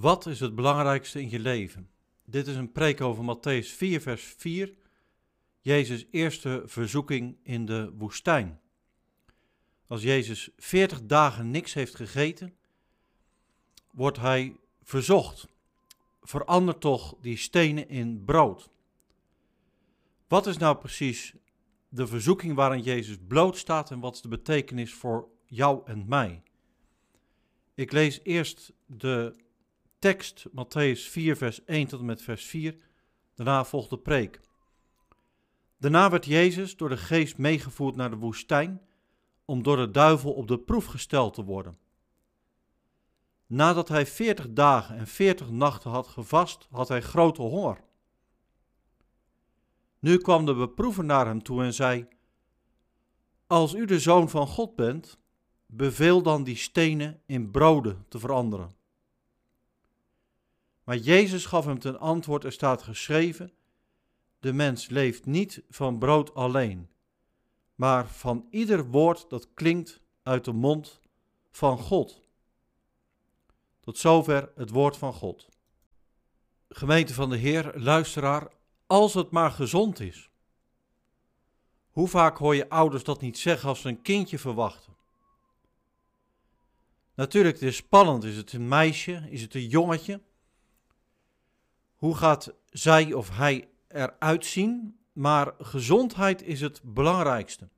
Wat is het belangrijkste in je leven? Dit is een preek over Matthäus 4, vers 4, Jezus' eerste verzoeking in de woestijn. Als Jezus 40 dagen niks heeft gegeten, wordt hij verzocht. Verander toch die stenen in brood. Wat is nou precies de verzoeking waarin Jezus blootstaat en wat is de betekenis voor jou en mij? Ik lees eerst de tekst, Matthäus 4, vers 1 tot en met vers 4. Daarna volgt de preek. Daarna werd Jezus door de geest meegevoerd naar de woestijn om door de duivel op de proef gesteld te worden. Nadat hij veertig dagen en veertig nachten had gevast, had hij grote honger. Nu kwam de beproever naar hem toe en zei: Als u de zoon van God bent, beveel dan die stenen in broden te veranderen. Maar Jezus gaf hem ten antwoord: Er staat geschreven: De mens leeft niet van brood alleen, maar van ieder woord dat klinkt uit de mond van God. Tot zover het woord van God. Gemeente van de Heer, luisteraar, als het maar gezond is. Hoe vaak hoor je ouders dat niet zeggen als ze een kindje verwachten? Natuurlijk, het is spannend. Is het een meisje? Is het een jongetje? Hoe gaat zij of hij eruit zien? Maar gezondheid is het belangrijkste.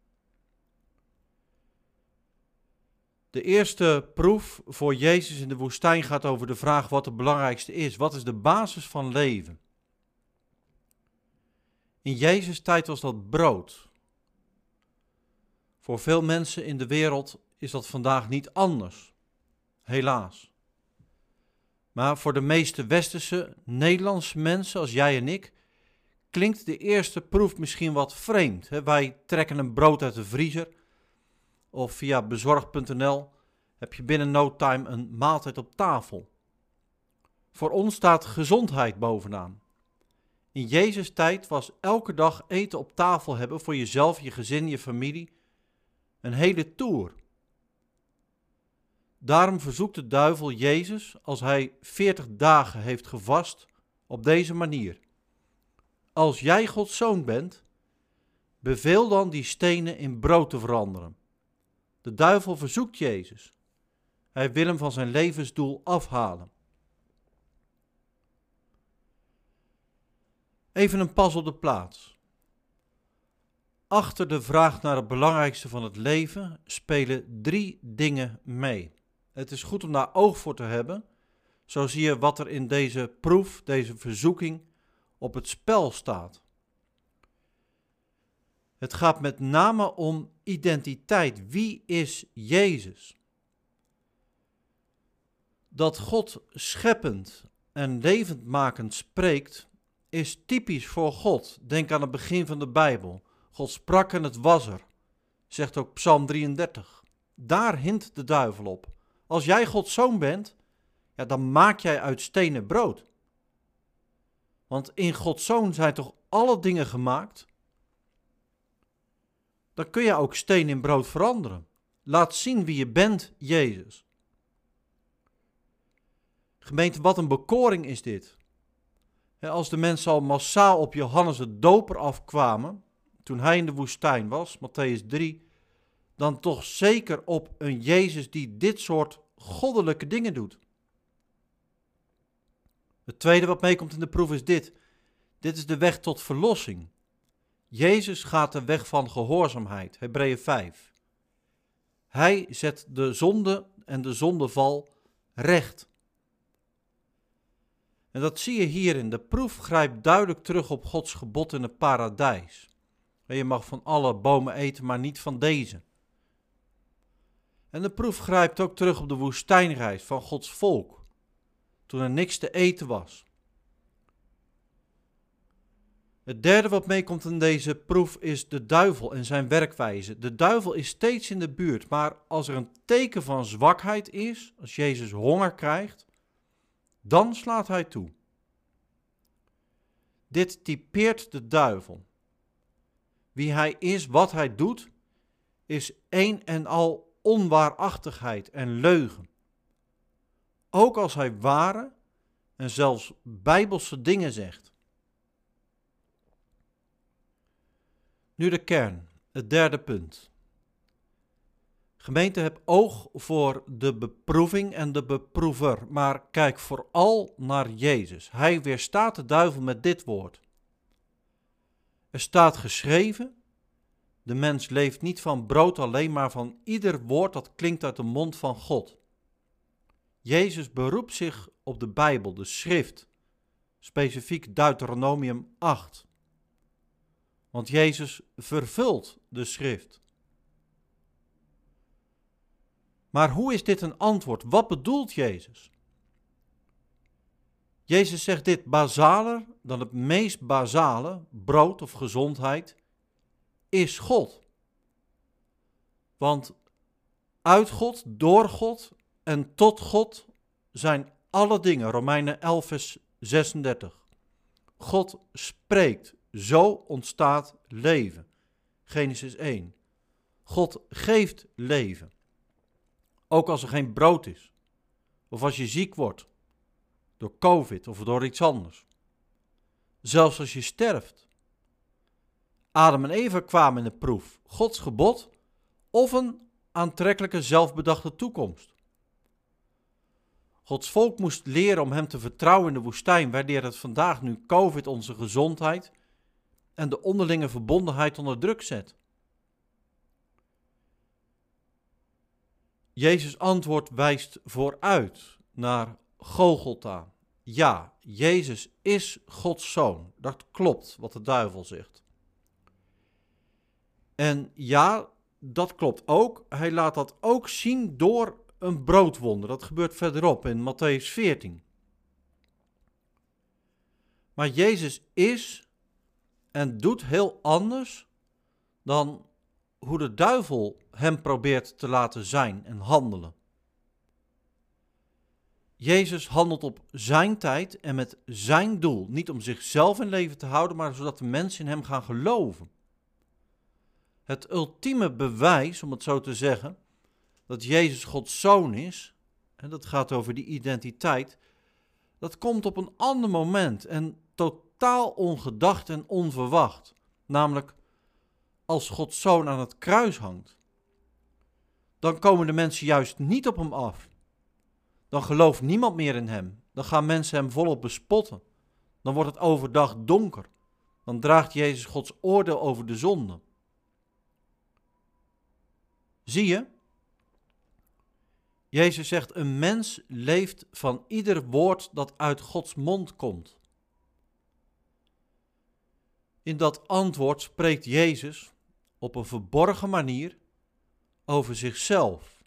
De eerste proef voor Jezus in de woestijn gaat over de vraag wat het belangrijkste is. Wat is de basis van leven? In Jezus' tijd was dat brood. Voor veel mensen in de wereld is dat vandaag niet anders. Helaas. Maar voor de meeste westerse Nederlandse mensen, als jij en ik, klinkt de eerste proef misschien wat vreemd. Wij trekken een brood uit de vriezer of via bezorg.nl heb je binnen no time een maaltijd op tafel. Voor ons staat gezondheid bovenaan. In Jezus' tijd was elke dag eten op tafel hebben voor jezelf, je gezin, je familie een hele tour. Daarom verzoekt de duivel Jezus, als hij veertig dagen heeft gevast, op deze manier. Als jij Gods zoon bent, beveel dan die stenen in brood te veranderen. De duivel verzoekt Jezus. Hij wil hem van zijn levensdoel afhalen. Even een pas op de plaats. Achter de vraag naar het belangrijkste van het leven spelen drie dingen mee. Het is goed om daar oog voor te hebben. Zo zie je wat er in deze proef, deze verzoeking, op het spel staat. Het gaat met name om identiteit. Wie is Jezus? Dat God scheppend en levendmakend spreekt, is typisch voor God. Denk aan het begin van de Bijbel. God sprak en het was er, zegt ook Psalm 33. Daar hint de duivel op. Als jij Gods zoon bent, ja, dan maak jij uit stenen brood. Want in Gods zoon zijn toch alle dingen gemaakt? Dan kun je ook steen in brood veranderen. Laat zien wie je bent, Jezus. Gemeente, wat een bekoring is dit. Als de mensen al massaal op Johannes de Doper afkwamen, toen hij in de woestijn was, Matthäus 3, dan toch zeker op een Jezus die dit soort goddelijke dingen doet. Het tweede wat meekomt in de proef is dit. Dit is de weg tot verlossing. Jezus gaat de weg van gehoorzaamheid, Hebreeën 5. Hij zet de zonde en de zondeval recht. En dat zie je hierin. De proef grijpt duidelijk terug op Gods gebod in het paradijs. Je mag van alle bomen eten, maar niet van deze. En de proef grijpt ook terug op de woestijnreis van Gods volk, toen er niks te eten was. Het derde wat meekomt in deze proef is de duivel en zijn werkwijze. De duivel is steeds in de buurt, maar als er een teken van zwakheid is, als Jezus honger krijgt, dan slaat hij toe. Dit typeert de duivel. Wie hij is, wat hij doet, is één en al onwaarachtigheid en leugen. Ook als hij ware, en zelfs bijbelse dingen zegt. Nu de kern, het derde punt. Gemeente, heb oog voor de beproeving en de beproever, maar kijk vooral naar Jezus. Hij weerstaat de duivel met dit woord. Er staat geschreven: De mens leeft niet van brood alleen, maar van ieder woord dat klinkt uit de mond van God. Jezus beroept zich op de Bijbel, de schrift, specifiek Deuteronomium 8. Want Jezus vervult de schrift. Maar hoe is dit een antwoord? Wat bedoelt Jezus? Jezus zegt dit basaler dan het meest basale, brood of gezondheid, is God. Want uit God, door God en tot God zijn alle dingen. Romeinen 11, vers 36. God spreekt, zo ontstaat leven. Genesis 1. God geeft leven. Ook als er geen brood is. Of als je ziek wordt. Door COVID of door iets anders. Zelfs als je sterft. Adam en Eva kwamen in de proef. Gods gebod of een aantrekkelijke zelfbedachte toekomst. Gods volk moest leren om Hem te vertrouwen in de woestijn, waardoor het vandaag nu COVID onze gezondheid en de onderlinge verbondenheid onder druk zet. Jezus' antwoord wijst vooruit naar Gogolta. Ja, Jezus is Gods zoon. Dat klopt wat de duivel zegt. En ja, dat klopt ook. Hij laat dat ook zien door een broodwonder. Dat gebeurt verderop in Matthäus 14. Maar Jezus is en doet heel anders dan hoe de duivel hem probeert te laten zijn en handelen. Jezus handelt op zijn tijd en met zijn doel, niet om zichzelf in leven te houden, maar zodat de mensen in hem gaan geloven. Het ultieme bewijs, om het zo te zeggen, dat Jezus Gods zoon is, en dat gaat over die identiteit, dat komt op een ander moment en totaal ongedacht en onverwacht. Namelijk als Gods zoon aan het kruis hangt. Dan komen de mensen juist niet op hem af. Dan gelooft niemand meer in hem. Dan gaan mensen hem volop bespotten. Dan wordt het overdag donker. Dan draagt Jezus Gods oordeel over de zonde. Zie je? Jezus zegt: Een mens leeft van ieder woord dat uit Gods mond komt. In dat antwoord spreekt Jezus op een verborgen manier over zichzelf.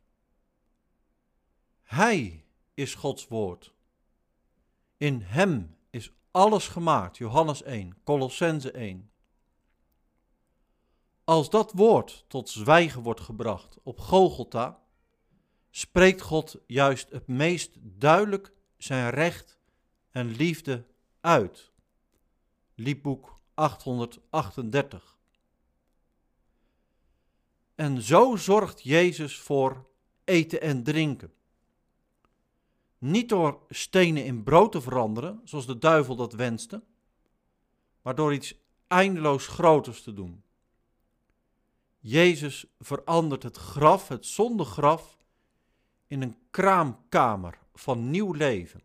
Hij is Gods woord. In Hem is alles gemaakt. Johannes 1, Colossense 1. Als dat woord tot zwijgen wordt gebracht op Golgotha, spreekt God juist het meest duidelijk zijn recht en liefde uit. Liedboek 838. En zo zorgt Jezus voor eten en drinken. Niet door stenen in brood te veranderen, zoals de duivel dat wenste, maar door iets eindeloos groters te doen. Jezus verandert het graf, het zondegraf, in een kraamkamer van nieuw leven.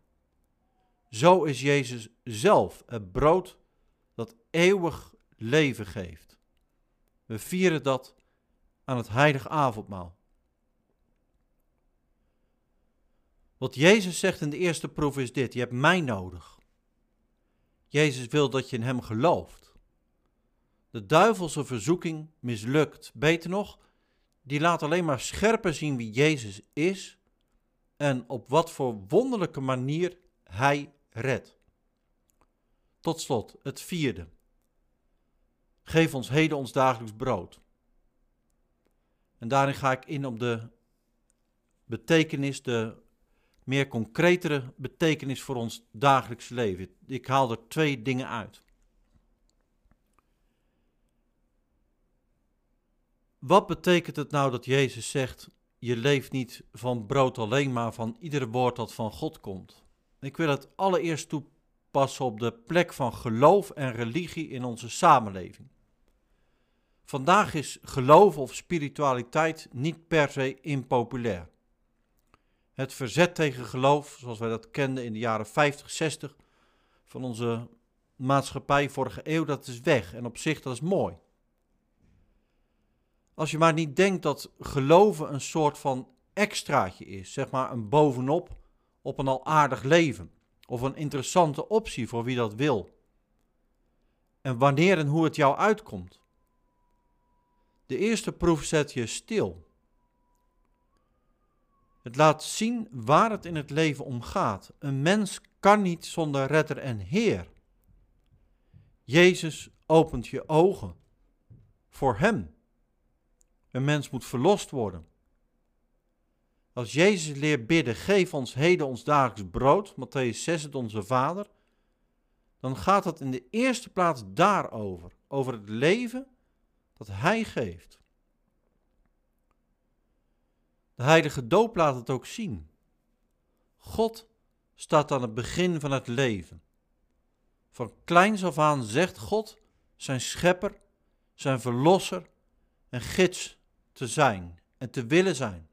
Zo is Jezus zelf het brood dat eeuwig leven geeft. We vieren dat aan het heilige avondmaal. Wat Jezus zegt in de eerste proef is dit: je hebt mij nodig. Jezus wil dat je in hem gelooft. De duivelse verzoeking mislukt. Beter nog, die laat alleen maar scherper zien wie Jezus is en op wat voor wonderlijke manier hij redt. Tot slot, het vierde. Geef ons heden ons dagelijks brood. En daarin ga ik in op de betekenis, de meer concretere betekenis voor ons dagelijks leven. Ik haal er twee dingen uit. Wat betekent het nou dat Jezus zegt: Je leeft niet van brood alleen, maar van ieder woord dat van God komt? Ik wil het allereerst toepassen op de plek van geloof en religie in onze samenleving. Vandaag is geloof of spiritualiteit niet per se impopulair. Het verzet tegen geloof, zoals wij dat kenden in de jaren 50, 60 van onze maatschappij vorige eeuw, dat is weg. En op zich, dat is mooi. Als je maar niet denkt dat geloven een soort van extraatje is, zeg maar een bovenop op een al aardig leven. Of een interessante optie voor wie dat wil. En wanneer en hoe het jou uitkomt. De eerste proef zet je stil. Het laat zien waar het in het leven om gaat. Een mens kan niet zonder redder en Heer. Jezus opent je ogen voor Hem. Een mens moet verlost worden. Als Jezus leert bidden, geef ons heden ons dagelijks brood, Matthäus 6, het onze Vader, dan gaat het in de eerste plaats daarover, over het leven dat Hij geeft. De heilige doop laat het ook zien. God staat aan het begin van het leven. Van kleins af aan zegt God zijn schepper, zijn verlosser en gids te zijn en te willen zijn.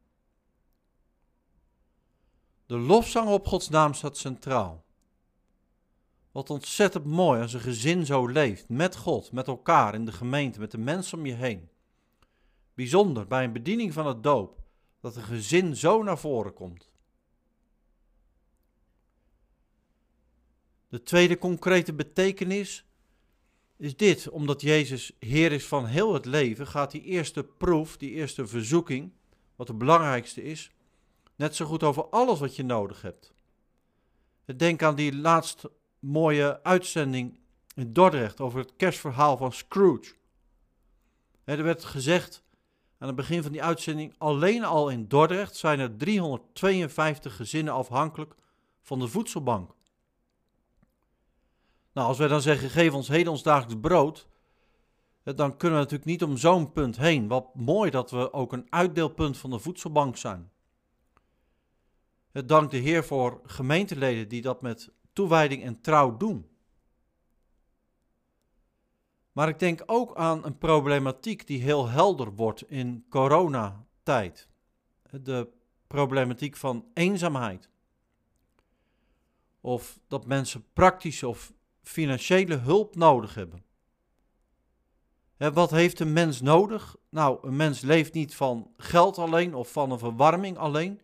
De lofzang op Gods naam staat centraal. Wat ontzettend mooi als een gezin zo leeft, met God, met elkaar, in de gemeente, met de mensen om je heen. Bijzonder bij een bediening van het doop, dat een gezin zo naar voren komt. De tweede concrete betekenis is dit, omdat Jezus Heer is van heel het leven, gaat die eerste proef, die eerste verzoeking, wat de belangrijkste is, net zo goed over alles wat je nodig hebt. Denk aan die laatste mooie uitzending in Dordrecht over het kerstverhaal van Scrooge. Er werd gezegd aan het begin van die uitzending, alleen al in Dordrecht zijn er 352 gezinnen afhankelijk van de voedselbank. Nou, als wij dan zeggen, geef ons heden ons dagelijks brood, dan kunnen we natuurlijk niet om zo'n punt heen. Wat mooi dat we ook een uitdeelpunt van de voedselbank zijn. Het dank de Heer voor gemeenteleden die dat met toewijding en trouw doen. Maar ik denk ook aan een problematiek die heel helder wordt in coronatijd. De problematiek van eenzaamheid. Of dat mensen praktische of financiële hulp nodig hebben. wat heeft een mens nodig? Nou, een mens leeft niet van geld alleen of van een verwarming alleen,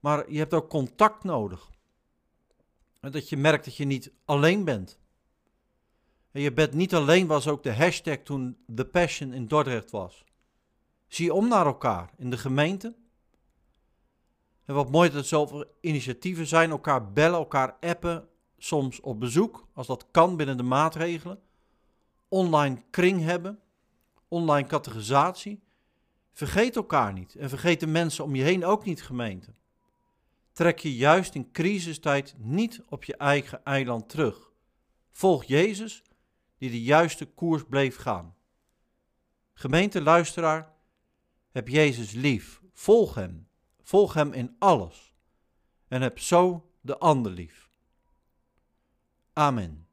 maar je hebt ook contact nodig. Dat je merkt dat je niet alleen bent. En je bent niet alleen was ook de hashtag toen The Passion in Dordrecht was. Zie om naar elkaar in de gemeente. En wat mooi dat er zoveel initiatieven zijn, elkaar bellen, elkaar appen, soms op bezoek, als dat kan binnen de maatregelen. Online kring hebben, online categorisatie. Vergeet elkaar niet en vergeet de mensen om je heen ook niet gemeente. Trek je juist in crisistijd niet op je eigen eiland terug. Volg Jezus, die de juiste koers bleef gaan. Gemeente luisteraar, heb Jezus lief. Volg Hem. Volg Hem in alles. En heb zo de ander lief. Amen.